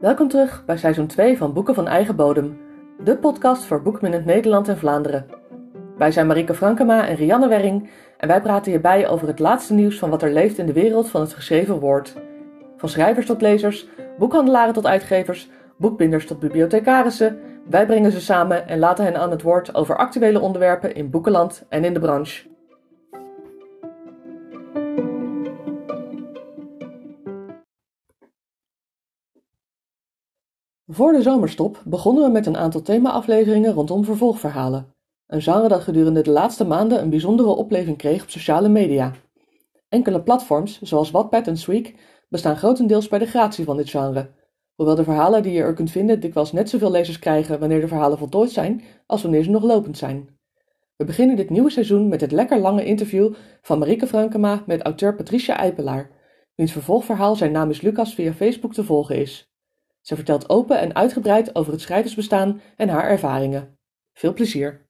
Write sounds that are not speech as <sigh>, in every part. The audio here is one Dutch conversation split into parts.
Welkom terug bij seizoen 2 van Boeken van Eigen Bodem, de podcast voor boekminnend Nederland en Vlaanderen. Wij zijn Marike Frankema en Rianne Werring en wij praten hierbij over het laatste nieuws van wat er leeft in de wereld van het geschreven woord. Van schrijvers tot lezers, boekhandelaren tot uitgevers, boekbinders tot bibliothecarissen, wij brengen ze samen en laten hen aan het woord over actuele onderwerpen in boekenland en in de branche. Voor de zomerstop begonnen we met een aantal thema-afleveringen rondom vervolgverhalen. Een genre dat gedurende de laatste maanden een bijzondere opleving kreeg op sociale media. Enkele platforms, zoals Wattpad en Sweek, bestaan grotendeels bij de gratie van dit genre. Hoewel de verhalen die je er kunt vinden dikwijls net zoveel lezers krijgen wanneer de verhalen voltooid zijn, als wanneer ze nog lopend zijn. We beginnen dit nieuwe seizoen met het lekker lange interview van Marike Frankema met auteur Patricia Eipelaar, wiens vervolgverhaal zijn naam is Lucas via Facebook te volgen is. Ze vertelt open en uitgebreid over het schrijversbestaan en haar ervaringen. Veel plezier!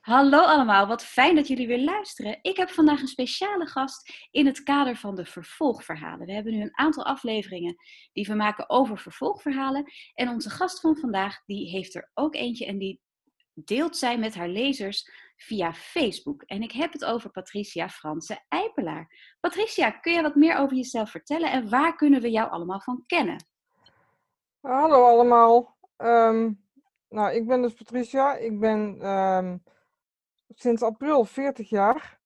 Hallo allemaal, wat fijn dat jullie weer luisteren. Ik heb vandaag een speciale gast in het kader van de vervolgverhalen. We hebben nu een aantal afleveringen die we maken over vervolgverhalen. En onze gast van vandaag, die heeft er ook eentje en die deelt zij met haar lezers via Facebook. En ik heb het over Patricia Franse Eipelaar. Patricia, kun je wat meer over jezelf vertellen en waar kunnen we jou allemaal van kennen? Hallo allemaal. Ehm, nou, ik ben dus Patricia. Ik ben ehm, sinds april 40 jaar.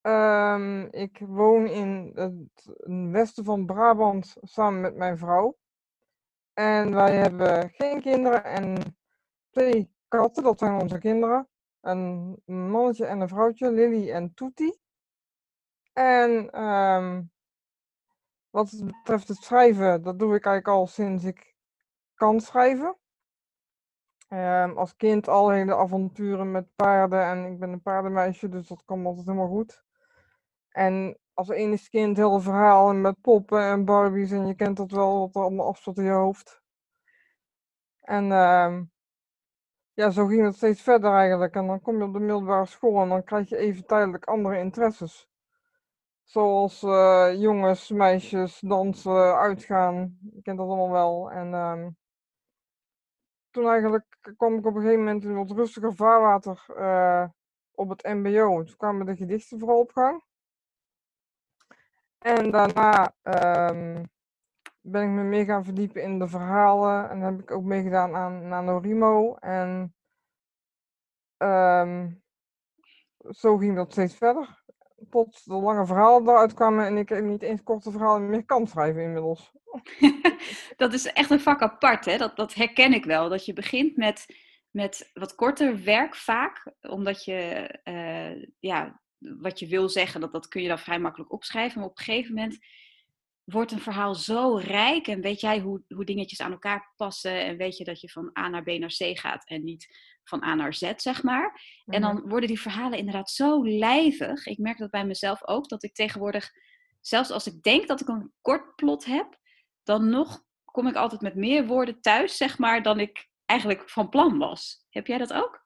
Ehm, ik woon in het westen van Brabant samen met mijn vrouw. En wij hebben geen kinderen en twee katten, dat zijn onze kinderen. Een mannetje en een vrouwtje, Lily en Toetie. En wat betreft het schrijven, dat doe ik eigenlijk al sinds ik kan schrijven. Um, als kind al hele avonturen met paarden en ik ben een paardenmeisje, dus dat kwam altijd helemaal goed. En als enige kind heel verhaal met poppen en barbies en je kent dat wel, wat er allemaal afstond in je hoofd. En um, ja, zo ging het steeds verder eigenlijk. En dan kom je op de middelbare school en dan krijg je even tijdelijk andere interesses. Zoals uh, jongens, meisjes, dansen, uitgaan. Je kent dat allemaal wel. En um, toen eigenlijk kwam ik op een gegeven moment in wat rustiger vaarwater uh, op het MBO. Toen kwamen de gedichten vooral op gang. En daarna um, ben ik me meer gaan verdiepen in de verhalen. En heb ik ook meegedaan aan NaNoWriMo. En um, zo ging dat steeds verder. De lange verhalen eruit kwamen en ik niet eens korte verhalen meer kan schrijven inmiddels. <laughs> dat is echt een vak apart, hè? Dat, dat herken ik wel. Dat je begint met, met wat korter werk vaak, omdat je, uh, ja, wat je wil zeggen, dat, dat kun je dan vrij makkelijk opschrijven. Maar op een gegeven moment wordt een verhaal zo rijk en weet jij hoe, hoe dingetjes aan elkaar passen en weet je dat je van A naar B naar C gaat en niet van A naar Z, zeg maar. En dan mhm. worden die verhalen inderdaad zo lijvig. Ik merk dat bij mezelf ook, dat ik tegenwoordig, zelfs als ik denk dat ik een kort plot heb, dan nog kom ik altijd met meer woorden thuis, zeg maar, dan ik eigenlijk van plan was. Heb jij dat ook?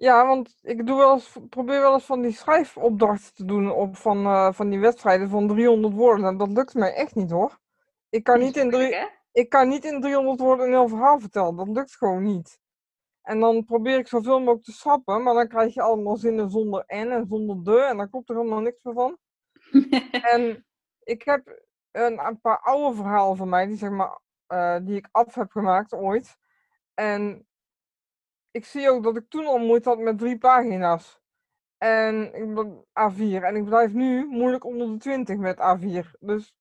Ja, want ik doe wel eens, probeer wel eens van die schrijfopdrachten te doen op van, uh, van die wedstrijden van 300 woorden. En dat lukt mij echt niet hoor. Ik kan niet, in drie, ik kan niet in 300 woorden een heel verhaal vertellen. Dat lukt gewoon niet. En dan probeer ik zoveel mogelijk te schrappen, maar dan krijg je allemaal zinnen zonder en en zonder de. En dan komt er helemaal niks meer van. <laughs> en ik heb een, een, paar oude verhalen van mij, die, zeg maar, uh, die ik af heb gemaakt ooit. En ik zie ook dat ik toen al moeite had met drie pagina's. En ik ben A4. En ik blijf nu moeilijk onder de 20 met A4. Dus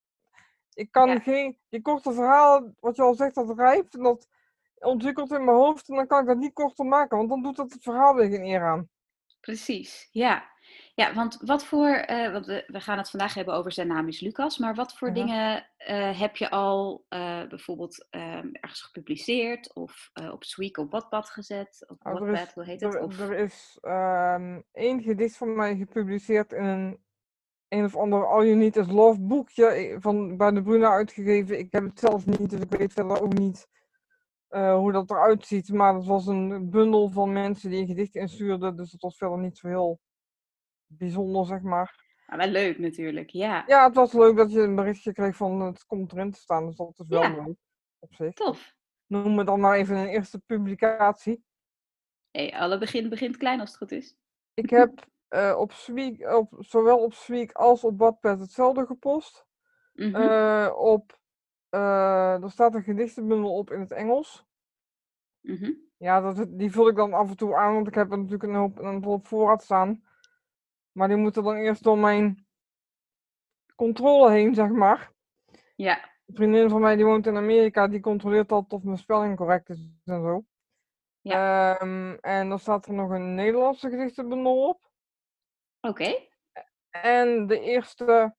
ik kan geen. Die korte verhalen, wat je al zegt, dat rijpt. En dat ontwikkelt in mijn hoofd. En dan kan ik dat niet korter maken. Want dan doet dat het verhaal weer geen eer aan. Precies, ja. Ja, want wat voor, uh, want we, we, gaan het vandaag hebben over zijn naam is Lucas, maar wat voor dingen uh, heb je al uh, bijvoorbeeld ehm, ergens gepubliceerd of op Sweek op Wattpad gezet? Op oh, Wattpad, is, hoe heet het? Er, of... er is um, één gedicht van mij gepubliceerd in een een of ander All You Need Is Love boekje van, bij de Bruna uitgegeven. Ik heb het zelf niet, dus ik weet verder ook niet hoe dat eruit ziet. Maar het was een bundel van mensen die een gedicht instuurden, dus het was verder niet zo heel bijzonder, zeg maar. Maar wel leuk natuurlijk, ja. Ja, het was leuk dat je een berichtje kreeg van het komt erin te staan, dus dat is wel Ja. leuk op zich. Tof. Noem het dan maar even een eerste publicatie. Hey, alle begin begint klein als het goed is. Ik heb eh, op Sweek, op, zowel op Sweek als op Wattpad hetzelfde gepost. Mhm. Eh, op, eh, er staat een gedichtenbundel op in het Engels. Mhm. Ja, dat, die vul ik dan af en toe aan, want ik heb er natuurlijk een hoop, een aantal op voorraad staan. Maar die moeten dan eerst door mijn controle heen, zeg maar. Ja, Een vriendin van mij die woont in Amerika, die controleert altijd of mijn spelling correct is en zo. Ehm, en dan staat er nog een Nederlandse gedichtenbundel op. oké. En de eerste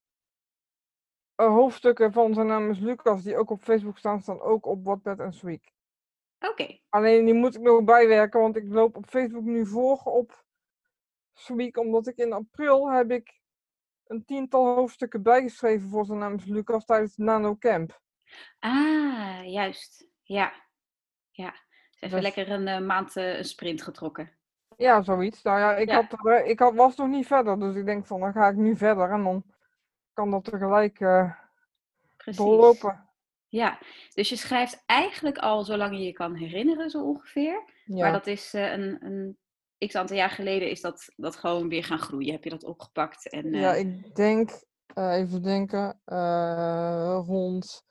eh, hoofdstukken van zijn naam is Lucas, die ook op Facebook staan, staan ook op Wattpad en Sweek. Oké. Alleen die moet ik nog bijwerken, want ik loop op Facebook nu voor op Sweek, omdat ik in april heb ik een tiental hoofdstukken bijgeschreven voor zijn naam is Lucas tijdens het Nano Camp. Ah, juist. Ja. Ja. Dus even Dus- lekker een eh, maand eh, een sprint getrokken. Ja, zoiets. Nou ja, ik, Ja. Had, eh, ik had, was nog niet verder, dus ik denk van dan ga ik nu verder en dan kan dat tegelijk doorlopen. Ja, dus je schrijft eigenlijk al zolang je je kan herinneren, zo ongeveer. Ja. Maar dat is een, een x aantal jaar geleden is dat, dat gewoon weer gaan groeien. Heb je dat opgepakt? En, Ja, eh, ik denk, eh, even denken, eh, rond.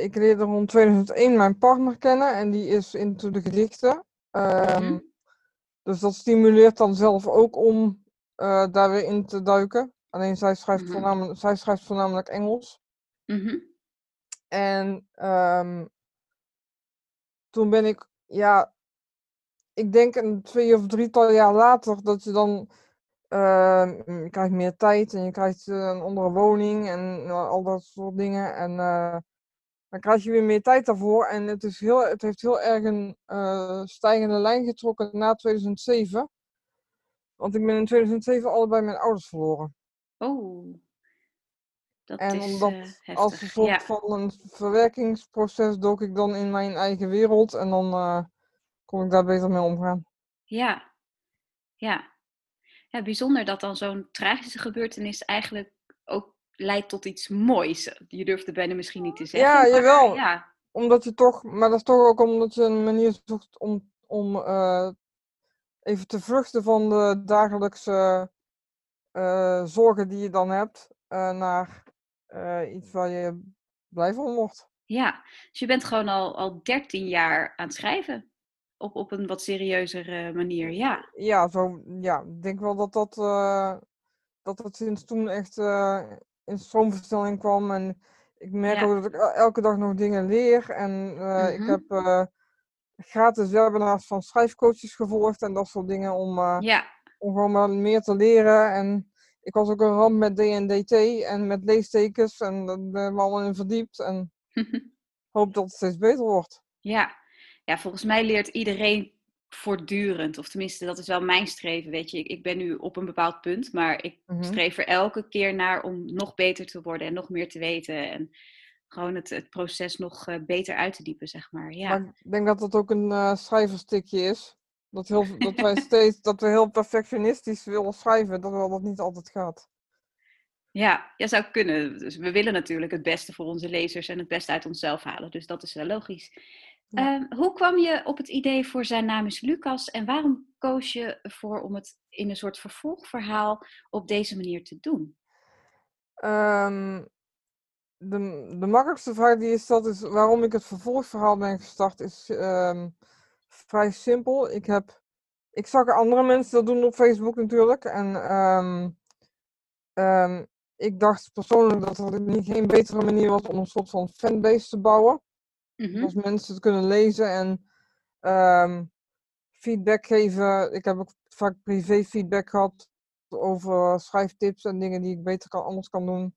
ik leerde rond 2001 mijn partner kennen en die is into de gedichten. Ehm, Mhm. Dus dat stimuleert dan zelf ook om daar weer in te duiken. Alleen zij schrijft, Mhm. voornamelijk, zij schrijft voornamelijk Engels. mhm. En ehm, toen ben ik, ja, ik denk een twee of drietal jaar later dat je dan, ehm, je krijgt meer tijd en je krijgt eh, een andere woning en eh, al dat soort dingen. En eh, dan krijg je weer meer tijd daarvoor. En het, is heel, het heeft heel erg een stijgende lijn getrokken na 2007. Want ik ben in 2007 allebei mijn ouders verloren. Oh, dat En is omdat heftig. als een soort ja. van een verwerkingsproces dook ik dan in mijn eigen wereld en dan kon ik daar beter mee omgaan. Ja, ja. Ja, bijzonder dat dan zo'n tragische gebeurtenis eigenlijk ook leidt tot iets moois. Je durft het bijna misschien niet te zeggen. Ja, maar jawel. Ja, Omdat je toch, maar dat is toch ook omdat je een manier zoekt om, om eh, even te vluchten van de dagelijkse eh, zorgen die je dan hebt, eh, naar iets waar je blij van wordt. ja. Dus je bent gewoon al, al 13 jaar aan het schrijven. Op, op een wat serieuzere manier, ja. Ja, zo, ja, ik denk wel dat dat, eh, dat het sinds toen echt eh, in stroomversnelling kwam. En ik merk Ja. ook dat ik el- elke dag nog dingen leer. En eh, ik Mhm. heb eh, gratis webinars van schrijfcoaches gevolgd en dat soort dingen om, eh, Ja, om gewoon maar meer te leren. En ik was ook een ramp met DNDT en met leestekens en daar ben ik me allemaal in verdiept. En <laughs> hoop dat het steeds beter wordt. ja. Ja, volgens mij leert iedereen voortdurend. Of tenminste, dat is wel mijn streven, weet je. Ik, ik ben nu op een bepaald punt, maar ik Mhm. streef er elke keer naar om nog beter te worden en nog meer te weten. En gewoon het, het proces nog eh, beter uit te diepen, zeg maar. Ja, Maar ik denk dat dat ook een eh schrijverstikje is. Dat, heel, dat wij <laughs> steeds dat we heel perfectionistisch willen schrijven, dat dat niet altijd gaat. ja, ja zou kunnen. Dus we willen natuurlijk het beste voor onze lezers en het beste uit onszelf halen. Dus dat is wel logisch. Ja. Ehm, hoe kwam je op het idee voor zijn naam is Lucas en waarom koos je ervoor om het in een soort vervolgverhaal op deze manier te doen? Ehm, de, de makkelijkste vraag die je stelt is waarom ik het vervolgverhaal ben gestart, is ehm, vrij simpel. Ik, heb, ik zag andere mensen dat doen op Facebook natuurlijk. En ik dacht persoonlijk dat er niet geen betere manier was om een soort van fanbase te bouwen. Mhm. Als mensen het kunnen lezen en ehm, feedback geven. Ik heb ook vaak privé feedback gehad over schrijftips en dingen die ik beter kan, anders kan doen.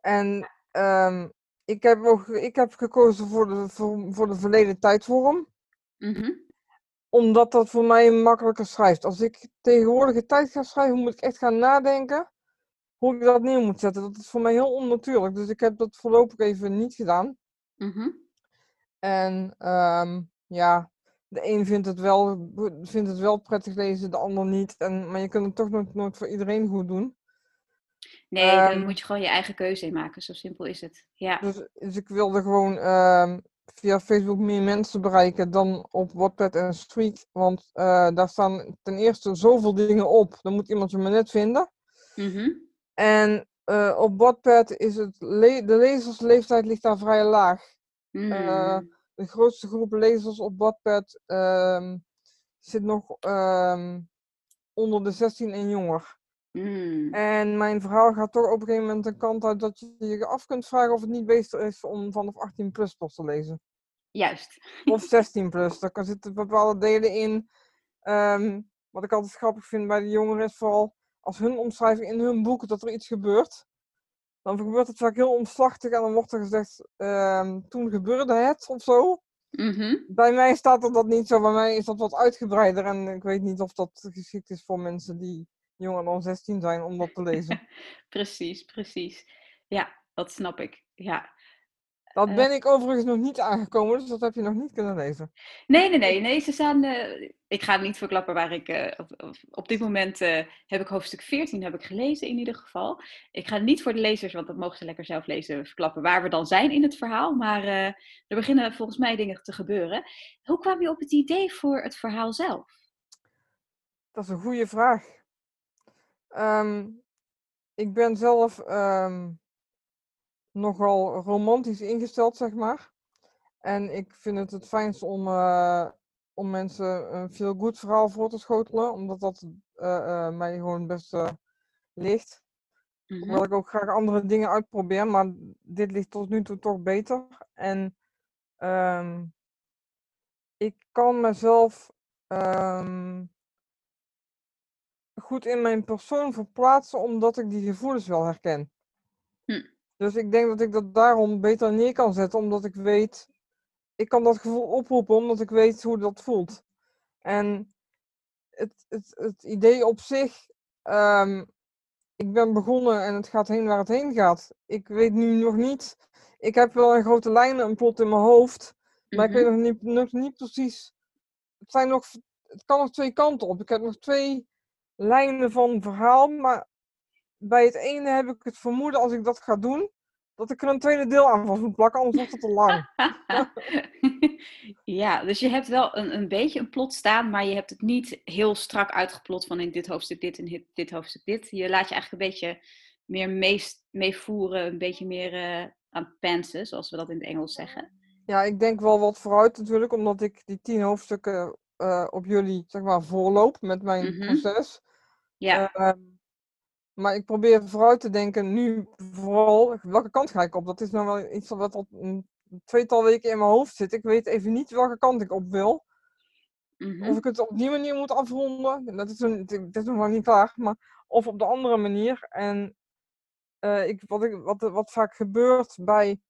En ehm, ik, heb ook, ik heb gekozen voor de, voor, voor de verleden tijdvorm, Mhm. omdat dat voor mij makkelijker schrijft. Als ik tegenwoordige tijd ga schrijven, moet ik echt gaan nadenken hoe ik dat neer moet zetten. Dat is voor mij heel onnatuurlijk, dus ik heb dat voorlopig even niet gedaan. Mhm. En ehm, ja, de een vindt het wel, vindt het wel prettig lezen, de ander niet. En, maar je kunt het toch nooit, nooit voor iedereen goed doen. Nee, daar Ehm, moet je gewoon je eigen keuze in maken. Zo simpel is het. Ja. Dus, dus ik wilde gewoon ehm, via Facebook meer mensen bereiken dan op Wattpad en Street. Want eh, daar staan ten eerste zoveel dingen op. Dan moet iemand je maar net vinden. Mhm. En eh, op Wattpad is het le- de lezersleeftijd ligt daar vrij laag. Eh, Mm. de grootste groep lezers op Wattpad ehm, zit nog ehm, onder de 16 en jonger. Mm. En mijn verhaal gaat toch op een gegeven moment een kant uit dat je je af kunt vragen of het niet beter is om vanaf 18 plus pas te lezen. Juist. Of 16 plus. Daar zitten bepaalde delen in. ehm, wat ik altijd grappig vind bij de jongeren is vooral als hun omschrijving in hun boek dat er iets gebeurt. Dan gebeurt het vaak heel omslachtig en dan wordt er gezegd, ehm, toen gebeurde het of zo. Mhm. Bij mij staat er dat niet zo. Bij mij is dat wat uitgebreider. En ik weet niet of dat geschikt is voor mensen die jonger dan 16 zijn om dat te lezen. <laughs> Precies, precies. Ja, dat snap ik. Ja. Dat Eh. ben ik overigens nog niet aangekomen, dus dat heb je nog niet kunnen lezen. Nee, nee, nee, nee. Ze staan. eh, ik ga niet verklappen waar ik. eh, op, dit moment eh, heb ik hoofdstuk 14 heb ik gelezen in ieder geval. Ik ga niet voor de lezers, want dat mogen ze lekker zelf lezen, verklappen waar we dan zijn in het verhaal. Maar eh, er beginnen volgens mij dingen te gebeuren. Hoe kwam je op het idee voor het verhaal zelf? Dat is een goede vraag. Ehm, ik ben zelf ehm, nogal romantisch ingesteld, zeg maar. En ik vind het het fijnst om, om mensen een veel goed verhaal voor te schotelen, omdat dat eh, eh, mij gewoon best eh, ligt. Hoewel ik ook graag andere dingen uitprobeer, maar dit ligt tot nu toe toch beter. En ehm, ik kan mezelf ehm, goed in mijn persoon verplaatsen, omdat ik die gevoelens wel herken. Hm. Dus ik denk dat ik dat daarom beter neer kan zetten, omdat ik weet, ik kan dat gevoel oproepen, omdat ik weet hoe dat voelt. En het, het, het idee op zich, ehm, ik ben begonnen en het gaat heen waar het heen gaat. Ik weet nu nog niet, ik heb wel een grote lijnen, een plot in mijn hoofd, maar ik weet Mhm. nog niet, nog niet precies. Het, zijn nog, het kan nog twee kanten op. Ik heb nog twee lijnen van verhaal, maar bij het ene heb ik het vermoeden als ik dat ga doen, dat ik er een tweede deel aan vast moet plakken, anders wordt het te lang. <laughs> ja, dus je hebt wel een, een beetje een plot staan, maar je hebt het niet heel strak uitgeplot van in dit hoofdstuk dit en dit, dit hoofdstuk dit. Je laat je eigenlijk een beetje meer meevoeren, een beetje meer eh, aan pantsen, zoals we dat in het Engels zeggen. Ja, ik denk wel wat vooruit natuurlijk, omdat ik die tien hoofdstukken eh, op jullie, zeg maar, voorloop met mijn Mhm. proces. Ja, Ehm, maar ik probeer vooruit te denken nu vooral, welke kant ga ik op? Dat is nou wel iets wat al een tweetal weken in mijn hoofd zit. Ik weet even niet welke kant ik op wil. mhm. Of ik het op die manier moet afronden, dat is, een, dat is nog niet klaar. Maar, of op de andere manier. En eh, ik, wat, ik, wat, wat vaak gebeurt bij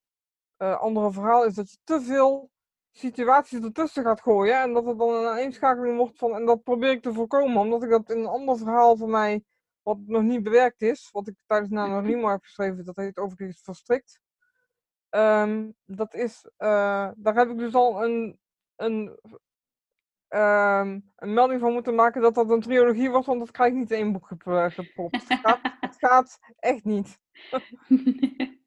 eh, andere verhalen is dat je te veel situaties ertussen gaat gooien. En dat het dan een aaneenschakeling wordt van. En dat probeer ik te voorkomen, omdat ik dat in een ander verhaal van mij, wat nog niet bewerkt is, wat ik tijdens NaNoWriMo heb geschreven, dat heet overigens Verstrikt. Ehm, dat is, eh, daar heb ik dus al een, een, ehm, een melding van moeten maken dat dat een trilogie was, want dat krijg ik niet in één boek eh, gepropt. Het gaat, <laughs> het gaat echt niet. <laughs>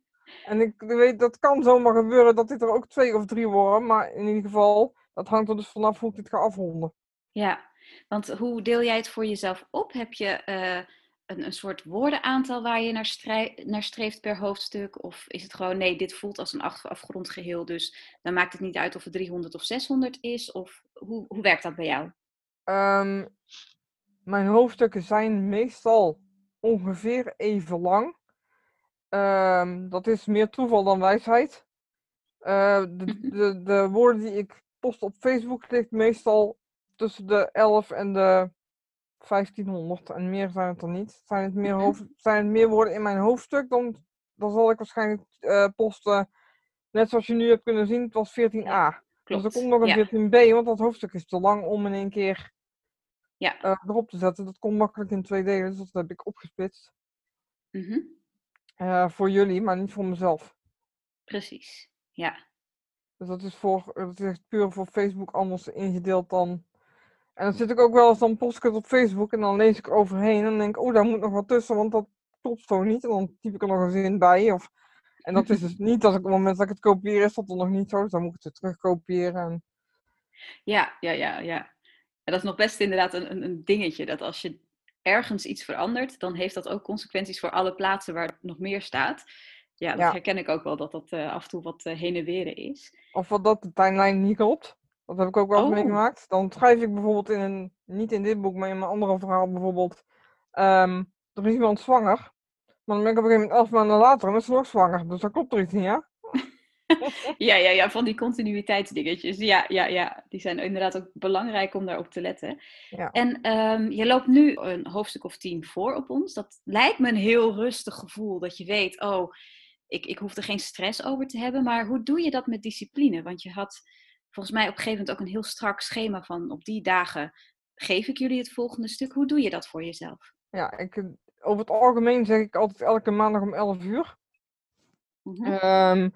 En ik weet, dat kan zomaar gebeuren dat dit er ook twee of drie worden, maar in ieder geval, dat hangt er dus vanaf hoe ik dit ga afronden. ja, want hoe deel jij het voor jezelf op? Heb je eh, een, een soort woordenaantal waar je naar, strij- naar streeft per hoofdstuk? Of is het gewoon, nee, dit voelt als een af- afgerond geheel, dus dan maakt het niet uit of het 300 of 600 is? Of hoe, hoe werkt dat bij jou? Ehm, mijn hoofdstukken zijn meestal ongeveer even lang. Ehm, dat is meer toeval dan wijsheid. Eh, de, <laughs> de, de woorden die ik post op Facebook ligt meestal tussen de 11 en de 1500 en meer zijn het er niet. Zijn het meer, Mhm. hoofd, zijn het meer woorden in mijn hoofdstuk, dan, dan zal ik waarschijnlijk eh, posten, net zoals je nu hebt kunnen zien, het was 14a. Dus er komt nog een ja. 14b, want dat hoofdstuk is te lang om in één keer Ja. eh, erop te zetten. Dat komt makkelijk in twee delen, dus dat heb ik opgesplitst. Mhm, Eh, voor jullie, maar niet voor mezelf. Precies, ja. Dus dat is, voor, dat is puur voor Facebook anders ingedeeld dan. En dan zit ik ook wel eens dan post ik het op Facebook en dan lees ik er overheen en denk ik, oh, daar moet nog wat tussen, want dat klopt zo niet. En dan typ ik er nog een zin bij. Of, en dat is dus <laughs> niet, als ik op het moment dat ik het kopieer, is dat dan nog niet zo. Dus dan moet ik het weer terug kopiëren. En... Ja, ja, ja, ja. En dat is nog best inderdaad een, een, dingetje. Dat als je ergens iets verandert, dan heeft dat ook consequenties voor alle plaatsen waar het nog meer staat. Ja, dat Ja. herken ik ook wel, dat dat eh, af en toe wat eh, heen en weer is. Of wat dat de timeline niet klopt. Dat heb ik ook wel eens Oh. meegemaakt. Dan schrijf ik bijvoorbeeld in een, niet in dit boek, maar in mijn andere verhaal bijvoorbeeld, ehm, er is iemand zwanger. Maar dan ben ik op een gegeven moment elf maanden later en is ze nog zwanger. Dus dat klopt er iets niet, ja? <laughs> Ja, ja, ja, van die continuïteitsdingetjes. Ja, ja, ja. Die zijn inderdaad ook belangrijk om daarop te letten. Ja. En ehm, je loopt nu een hoofdstuk of tien voor op ons. Dat lijkt me een heel rustig gevoel. Dat je weet, oh, ik, ik hoef er geen stress over te hebben. Maar hoe doe je dat met discipline? Want je had volgens mij op een gegeven moment ook een heel strak schema van op die dagen geef ik jullie het volgende stuk. Hoe doe je dat voor jezelf? Ja, ik, over het algemeen zeg ik altijd elke maandag om 11 uur. Mhm. Ehm,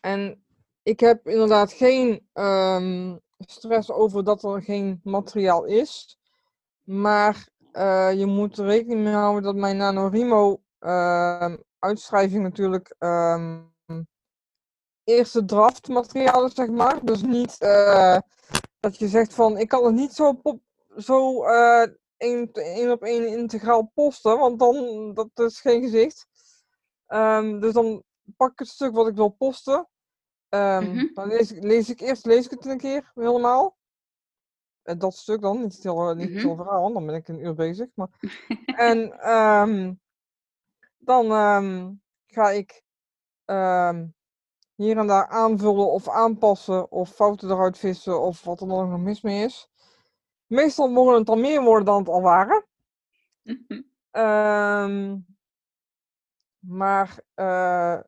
en ik heb inderdaad geen ehm, stress over dat er geen materiaal is. Maar eh, je moet er rekening mee houden dat mijn NaNoWriMo ehm uitschrijving natuurlijk eerste draft materiaal zeg maar. Dus niet eh, dat je zegt van ik kan het niet zo, pop, zo eh, één, één op één integraal posten, want dan dat is geen gezicht. Ehm, dus dan pak ik het stuk wat ik wil posten. Ehm, Mhm. Dan lees ik, lees ik eerst lees ik het een keer helemaal. Eh, Dat stuk dan, niet het hele, niet Mhm. hele verhaal, want dan ben ik een uur bezig. Maar... <laughs> en ehm, dan ga ik hier en daar aanvullen of aanpassen of fouten eruit vissen of wat er dan nog mis mee is. Meestal mogen het dan meer worden dan het al waren. Mhm. Ehm, maar eh,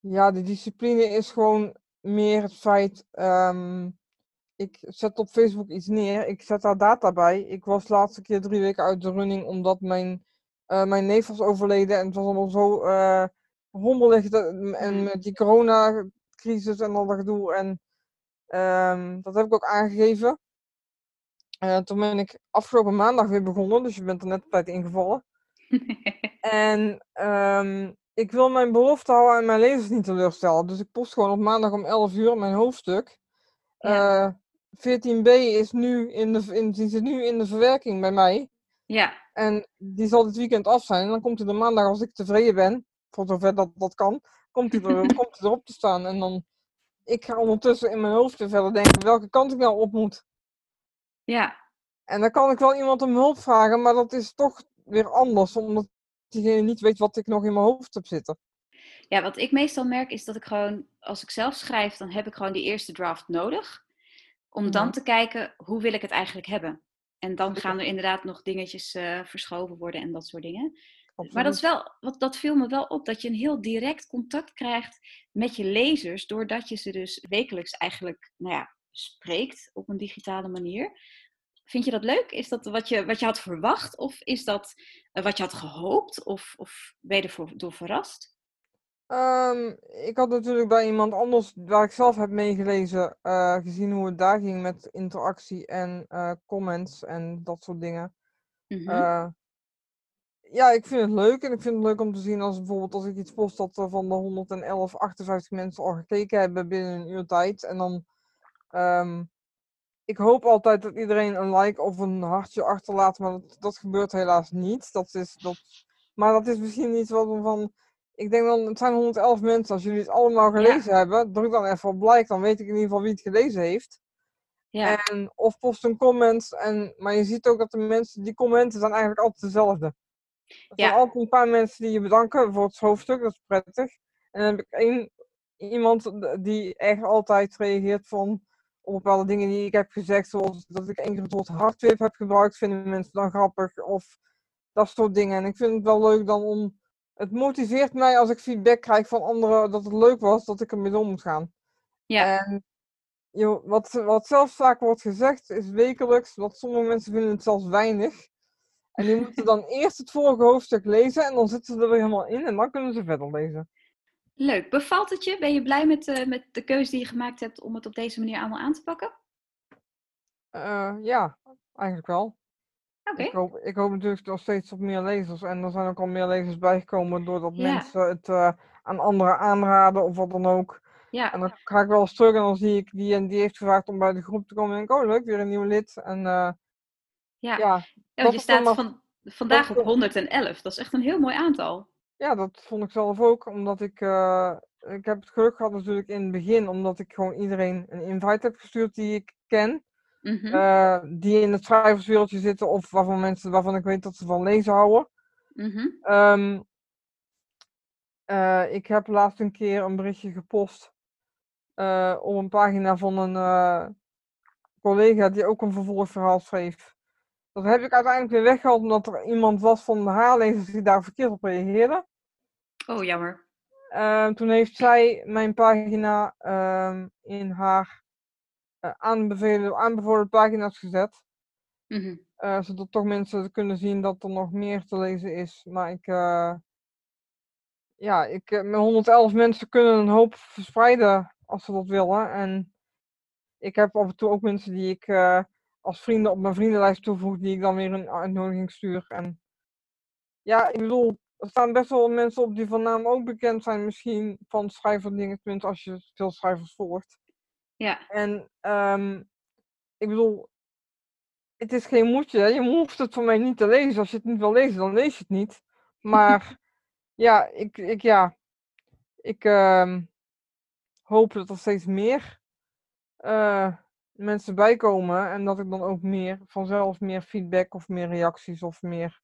ja, de discipline is gewoon meer het feit. ehm, ik zet op Facebook iets neer, ik zet daar data bij. Ik was de laatste keer drie weken uit de running omdat mijn, eh, mijn neef was overleden en het was allemaal zo eh rommelig. dat- en Mm. met die coronacrisis en al dat gedoe. En ehm, dat heb ik ook aangegeven. Eh, toen ben ik afgelopen maandag weer begonnen, dus je bent er net op tijd ingevallen. <laughs> En ehm, ik wil mijn belofte houden en mijn lezers niet teleurstellen. Dus ik post gewoon op maandag om 11 uur mijn hoofdstuk. Ja. Eh 14b is nu in de, in, die zit nu in de verwerking bij mij. ja, En die zal dit weekend af zijn. En dan komt hij de maandag, als ik tevreden ben, voor zover dat dat kan, komt hij, er, <laughs> komt hij erop te staan. En dan, ik ga ondertussen in mijn hoofd verder denken welke kant ik nou op moet. ja, En dan kan ik wel iemand om hulp vragen, maar dat is toch weer anders, omdat diegene niet weet wat ik nog in mijn hoofd heb zitten. Ja, wat ik meestal merk is dat ik gewoon, als ik zelf schrijf, dan heb ik gewoon die eerste draft nodig. Om dan Mhm. te kijken, hoe wil ik het eigenlijk hebben? En dan gaan er inderdaad nog dingetjes eh, verschoven worden en dat soort dingen. Maar dat, is wel, wat, dat viel me wel op, dat je een heel direct contact krijgt met je lezers, doordat je ze dus wekelijks eigenlijk, nou ja, spreekt op een digitale manier. Vind je dat leuk? Is dat wat je, wat je had verwacht? Of is dat eh, wat je had gehoopt? Of, of ben je ervoor door verrast? Ehm, ik had natuurlijk bij iemand anders, waar ik zelf heb meegelezen, eh, gezien hoe het daar ging met interactie en eh, comments en dat soort dingen. Mhm. Eh, ja, ik vind het leuk. En ik vind het leuk om te zien als bijvoorbeeld als ik iets post dat er van de 111, 58 mensen al gekeken hebben binnen een uur tijd. En dan, ehm, ik hoop altijd dat iedereen een like of een hartje achterlaat, maar dat, dat gebeurt helaas niet. Dat is, dat, maar dat is misschien iets wat we van, ik denk dan, het zijn 111 mensen. Als jullie het allemaal gelezen hebben, druk dan even op like, dan weet ik in ieder geval wie het gelezen heeft. ja, En, of post een comment. En, maar je ziet ook dat de mensen, die commenten zijn eigenlijk altijd dezelfde. Er zijn Ja. altijd een paar mensen die je bedanken voor het hoofdstuk, dat is prettig. En dan heb ik één iemand die echt altijd reageert van op bepaalde dingen die ik heb gezegd, zoals dat ik één keer het woord hardwip heb gebruikt, vinden mensen dan grappig of dat soort dingen. En ik vind het wel leuk dan om, het motiveert mij als ik feedback krijg van anderen dat het leuk was, dat ik ermee om moet gaan. ja, En joh, wat, wat zelfs vaak wordt gezegd is wekelijks, wat sommige mensen vinden het zelfs weinig. En die moeten dan eerst het vorige hoofdstuk lezen en dan zitten ze er weer helemaal in en dan kunnen ze verder lezen. Leuk. Bevalt het je? Ben je blij met, uh, met de keuze die je gemaakt hebt om het op deze manier allemaal aan te pakken? Uh, ja, eigenlijk wel. Oké. Ik, hoop, ik hoop natuurlijk nog steeds op meer lezers. En er zijn ook al meer lezers bijgekomen doordat ja. mensen het uh, aan anderen aanraden of wat dan ook. Ja. En dan ga ik wel eens terug en dan zie ik die en die heeft gevraagd om bij de groep te komen. En denk ik, oh leuk, weer een nieuw lid. En uh, ja, ja, ja je staat van, vandaag op 111. Dat is echt een heel mooi aantal. Ja, dat vond ik zelf ook. Omdat ik, uh, ik heb het geluk gehad natuurlijk in het begin. Omdat ik gewoon iedereen een invite heb gestuurd die ik ken. Mm -hmm. uh, die in het schrijverswereldje zitten. Of waarvan mensen waarvan ik weet dat ze van lezen houden. Mm -hmm. um, uh, ik heb laatst een keer een berichtje gepost. Uh, op een pagina van een collega die ook een vervolgverhaal schreef. Dat heb ik uiteindelijk weer weggehaald omdat er iemand was van de haarlezers die daar verkeerd op reageerde. Oh, jammer. Uh, toen heeft zij mijn pagina uh, in haar uh, aanbevelen, aanbevolen pagina's gezet. Mm -hmm. zodat toch mensen kunnen zien dat er nog meer te lezen is. Maar ik, eh, ja, ik, met 111 mensen kunnen een hoop verspreiden als ze dat willen. En ik heb af en toe ook mensen die ik als vrienden op mijn vriendenlijst toevoeg, die ik dan weer een uitnodiging stuur. En ja, ik bedoel, er staan best wel mensen op die van naam ook bekend zijn, misschien van schrijverdingen, tenminste als je veel schrijvers volgt. Ja. En um, ik bedoel, het is geen moedje, hè? je hoeft het voor mij niet te lezen. Als je het niet wil lezen, dan lees je het niet. <laughs> Maar ja, ik, ik, ja, ik um, hoop dat er steeds meer uh, mensen bijkomen en dat ik dan ook meer vanzelf meer feedback of meer reacties of meer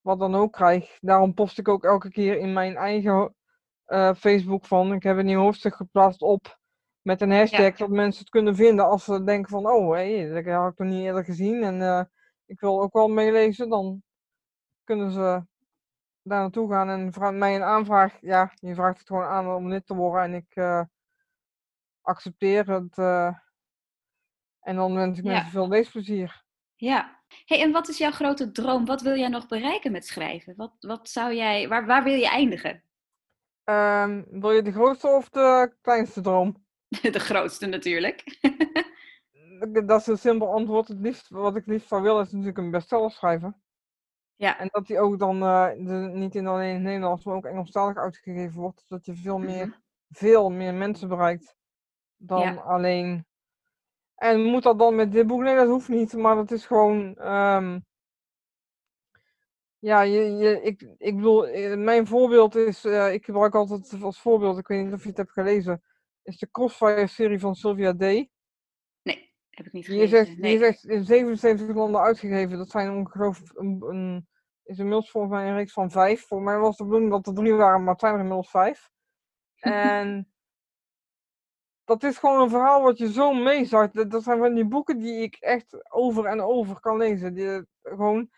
wat dan ook krijg. Daarom post ik ook elke keer in mijn eigen uh, Facebook van. Ik heb een nieuw hoofdstuk geplaatst op met een hashtag ja. dat mensen het kunnen vinden als ze denken van oh hé, dat heb ik nog niet eerder gezien en uh, ik wil ook wel meelezen. Dan kunnen ze daar naartoe gaan en vraagt mij een aanvraag. Ja, je vraagt het gewoon aan om lid te worden en ik uh, accepteer het. En dan wens ik mensen veel leesplezier. Ja. Hey, en wat is jouw grote droom? Wat wil jij nog bereiken met schrijven? Wat, wat zou jij, waar, waar wil je eindigen? Ehm, wil je de grootste of de kleinste droom? <laughs> De grootste natuurlijk. <laughs> Dat is een simpel antwoord. Het liefst, wat ik liefst zou willen is natuurlijk een bestseller schrijven. Ja, En dat die ook dan uh, de, niet in alleen in het Nederlands, maar ook Engelstalig uitgegeven wordt. Zodat je veel meer, Mhm. veel meer mensen bereikt dan Ja. alleen. En moet dat dan met dit boek? Nee, dat hoeft niet. Maar dat is gewoon. ehm, ja, je, je, ik, ik bedoel, eh, mijn voorbeeld is. eh, ik gebruik altijd als voorbeeld, ik weet niet of je het hebt gelezen. Is de Crossfire-serie van Sylvia Day. nee, heb ik niet Die is, gelezen. echt, Nee. die is echt in 77 landen uitgegeven. Dat zijn ongelooflijk. Een, een, is inmiddels volgens mij een reeks van vijf. Voor mij was de bedoeling dat er drie waren, maar het zijn er inmiddels vijf. <laughs> En dat is gewoon een verhaal wat je zo meezakt. Dat, dat zijn van die boeken die ik echt over en over kan lezen. Die, eh, gewoon,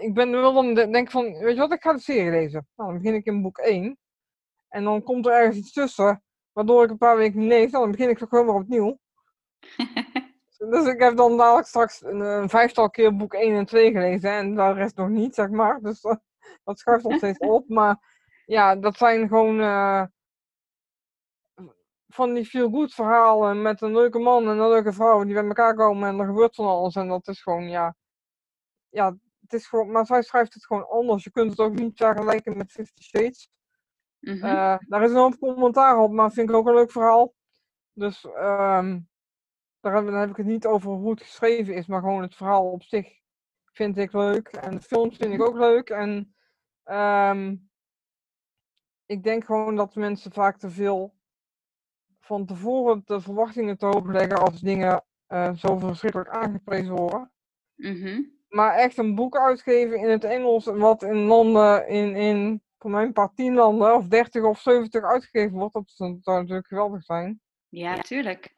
ik ben wel dan de- denk van, weet je wat, ik ga de serie lezen. Nou, dan begin ik in boek 1. En dan komt er ergens iets tussen, waardoor ik een paar weken niet lees. Nou, dan begin ik toch gewoon weer opnieuw. <laughs> Dus ik heb dan dadelijk straks een, een vijftal keer boek 1 en 2 gelezen en de rest nog niet, zeg maar. Dus eh, dat schuift nog steeds op. Maar ja, dat zijn gewoon eh, van die feel-good verhalen met een leuke man en een leuke vrouw die bij elkaar komen en er gebeurt van alles. En dat is gewoon, ja, ja, het is gewoon, maar zij schrijft het gewoon anders. Je kunt het ook niet vergelijken met Fifty Shades. Mhm. Eh, daar is een hoop commentaar op, maar vind ik ook een leuk verhaal. Dus ehm, daar heb, dan heb ik het niet over hoe het geschreven is, maar gewoon het verhaal op zich vind ik leuk. En de films vind ik ook leuk. En ehm, ik denk gewoon dat mensen vaak te veel van tevoren de verwachtingen te hoog leggen als dingen eh, zo verschrikkelijk aangeprezen worden. Mhm. Maar echt een boek uitgeven in het Engels, wat in landen, in, in voor mij een paar tien landen, of 30 of 70 uitgegeven wordt, dat zou natuurlijk geweldig zijn. Ja, tuurlijk.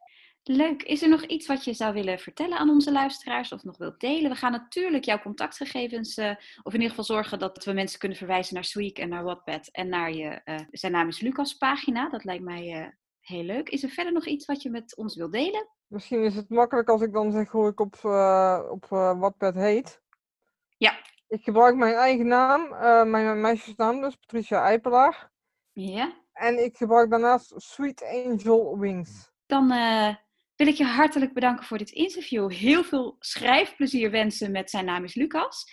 Leuk. Is er nog iets wat je zou willen vertellen aan onze luisteraars of nog wilt delen? We gaan natuurlijk jouw contactgegevens, eh, of in ieder geval zorgen dat we mensen kunnen verwijzen naar Sweek en naar Wattpad en naar je eh, Zijn naam is Lucas pagina. Dat lijkt mij eh, heel leuk. Is er verder nog iets wat je met ons wilt delen? Misschien is het makkelijk als ik dan zeg hoe ik op, eh op eh, Wattpad heet. Ja. Ik gebruik mijn eigen naam, eh, mijn meisjesnaam dus, Patricia Eipelaar. Ja. en ik gebruik daarnaast Sweet Angel Wings. Dan uh, wil ik je hartelijk bedanken voor dit interview. Heel veel schrijfplezier wensen met Zijn naam is Lucas.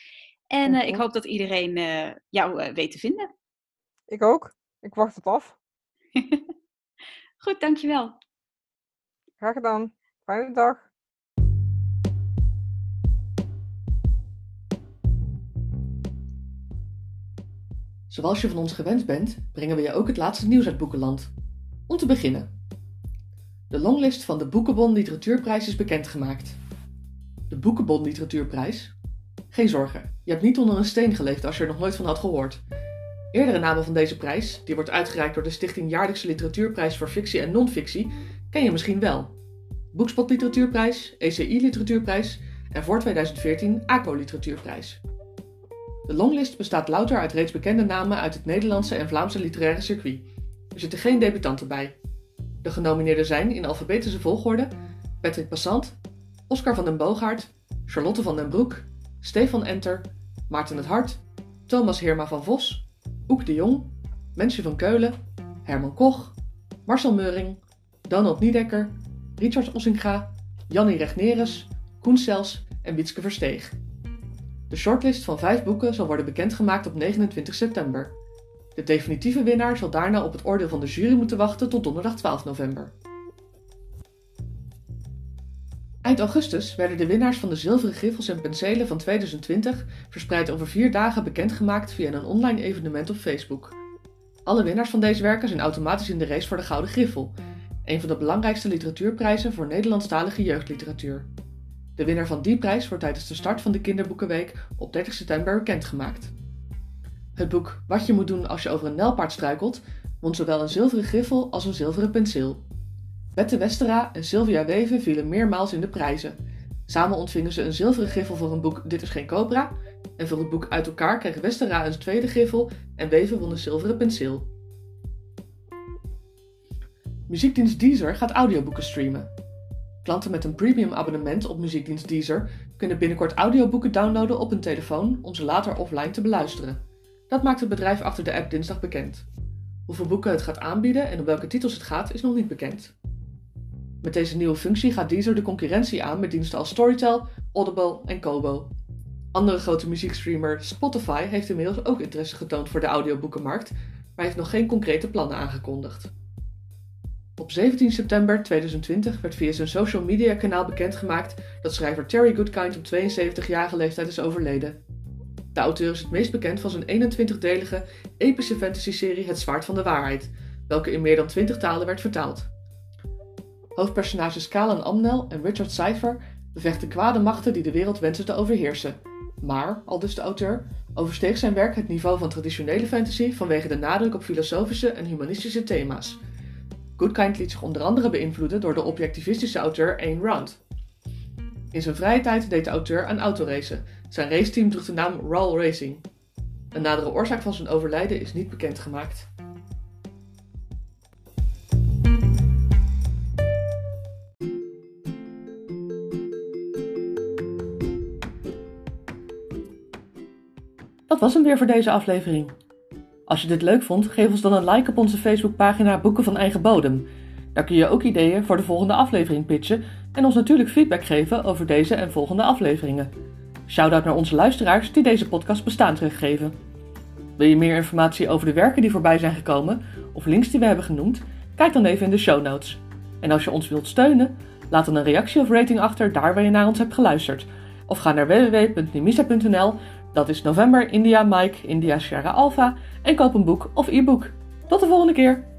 En uh, ik hoop dat iedereen uh, jou weet te vinden. Ik ook. Ik wacht het af. <laughs> Goed, dankjewel. Graag gedaan. Fijne dag. Zoals je van ons gewend bent, brengen we je ook het laatste nieuws uit Boekenland. Om te beginnen. De longlist van de Boekenbon Literatuurprijs is bekendgemaakt. De Boekenbon Literatuurprijs? Geen zorgen, je hebt niet onder een steen geleefd als je er nog nooit van had gehoord. Eerdere namen van deze prijs, die wordt uitgereikt door de Stichting Jaarlijkse Literatuurprijs voor Fictie en Non-fictie, ken je misschien wel. Boekspot Literatuurprijs, ECI Literatuurprijs en voor 2014 ACO Literatuurprijs. De longlist bestaat louter uit reeds bekende namen uit het Nederlandse en Vlaamse literaire circuit. Er zitten geen debutanten bij. De genomineerden zijn in alfabetische volgorde Patrick Passant, Oscar van den Boogaard, Charlotte van den Broek, Stefan Enter, Maarten het Hart, Thomas Heerma van Vos, Oek de Jong, Mensje van Keulen, Herman Koch, Marcel Meuring, Donald Niedekker, Richard Ossinga, Jannie Regneres, Koen Sels en Wietske Versteeg. De shortlist van vijf boeken zal worden bekendgemaakt op 29 september. De definitieve winnaar zal daarna op het oordeel van de jury moeten wachten tot donderdag 12 november. Eind augustus werden de winnaars van de zilveren griffels en penselen van 2020 verspreid over vier dagen bekendgemaakt via een online evenement op Facebook. Alle winnaars van deze werken zijn automatisch in de race voor de Gouden Griffel, een van de belangrijkste literatuurprijzen voor Nederlandstalige jeugdliteratuur. De winnaar van die prijs wordt tijdens de start van de Kinderboekenweek op 30 september bekendgemaakt. Het boek Wat je moet doen als je over een nelpaard struikelt won zowel een zilveren griffel als een zilveren penseel. Bette Westera en Sylvia Weven vielen meermaals in de prijzen. Samen ontvingen ze een zilveren griffel voor hun boek Dit is geen Cobra. En voor het boek Uit elkaar kreeg Westera een tweede griffel en Weven won een zilveren penseel. Muziekdienst Deezer gaat audioboeken streamen. Klanten met een premium abonnement op muziekdienst Deezer kunnen binnenkort audioboeken downloaden op hun telefoon om ze later offline te beluisteren. Dat maakt het bedrijf achter de app dinsdag bekend. Hoeveel boeken het gaat aanbieden en om welke titels het gaat is nog niet bekend. Met deze nieuwe functie gaat Deezer de concurrentie aan met diensten als Storytel, Audible en Kobo. Andere grote muziekstreamer Spotify heeft inmiddels ook interesse getoond voor de audioboekenmarkt, maar heeft nog geen concrete plannen aangekondigd. Op 17 september 2020 werd via zijn social media kanaal bekendgemaakt dat schrijver Terry Goodkind op 72-jarige leeftijd is overleden. De auteur is het meest bekend van zijn 21-delige epische fantasy-serie Het Zwaard van de Waarheid, welke in meer dan 20 talen werd vertaald. Hoofdpersonages Kalan Amnel en Richard Cypher bevechten kwade machten die de wereld wensen te overheersen. Maar, aldus de auteur, oversteeg zijn werk het niveau van traditionele fantasy vanwege de nadruk op filosofische en humanistische thema's. Goodkind liet zich onder andere beïnvloeden door de objectivistische auteur Ayn Rand. In zijn vrije tijd deed de auteur aan autoracen. Zijn raceteam droeg de naam Rawl Racing. Een nadere oorzaak van zijn overlijden is niet bekendgemaakt. Was hem weer voor deze aflevering. Als je dit leuk vond, geef ons dan een like op onze Facebookpagina Boeken van Eigen Bodem. Daar kun je ook ideeën voor de volgende aflevering pitchen en ons natuurlijk feedback geven over deze en volgende afleveringen. Shoutout naar onze luisteraars die deze podcast bestaan teruggeven. Wil je meer informatie over de werken die voorbij zijn gekomen of links die we hebben genoemd? Kijk dan even in de show notes. En als je ons wilt steunen, laat dan een reactie of rating achter daar waar je naar ons hebt geluisterd. Of ga naar www.nimisa.nl, dat is November India Mike India Sierra Alpha, en koop een boek of e-book. Tot de volgende keer!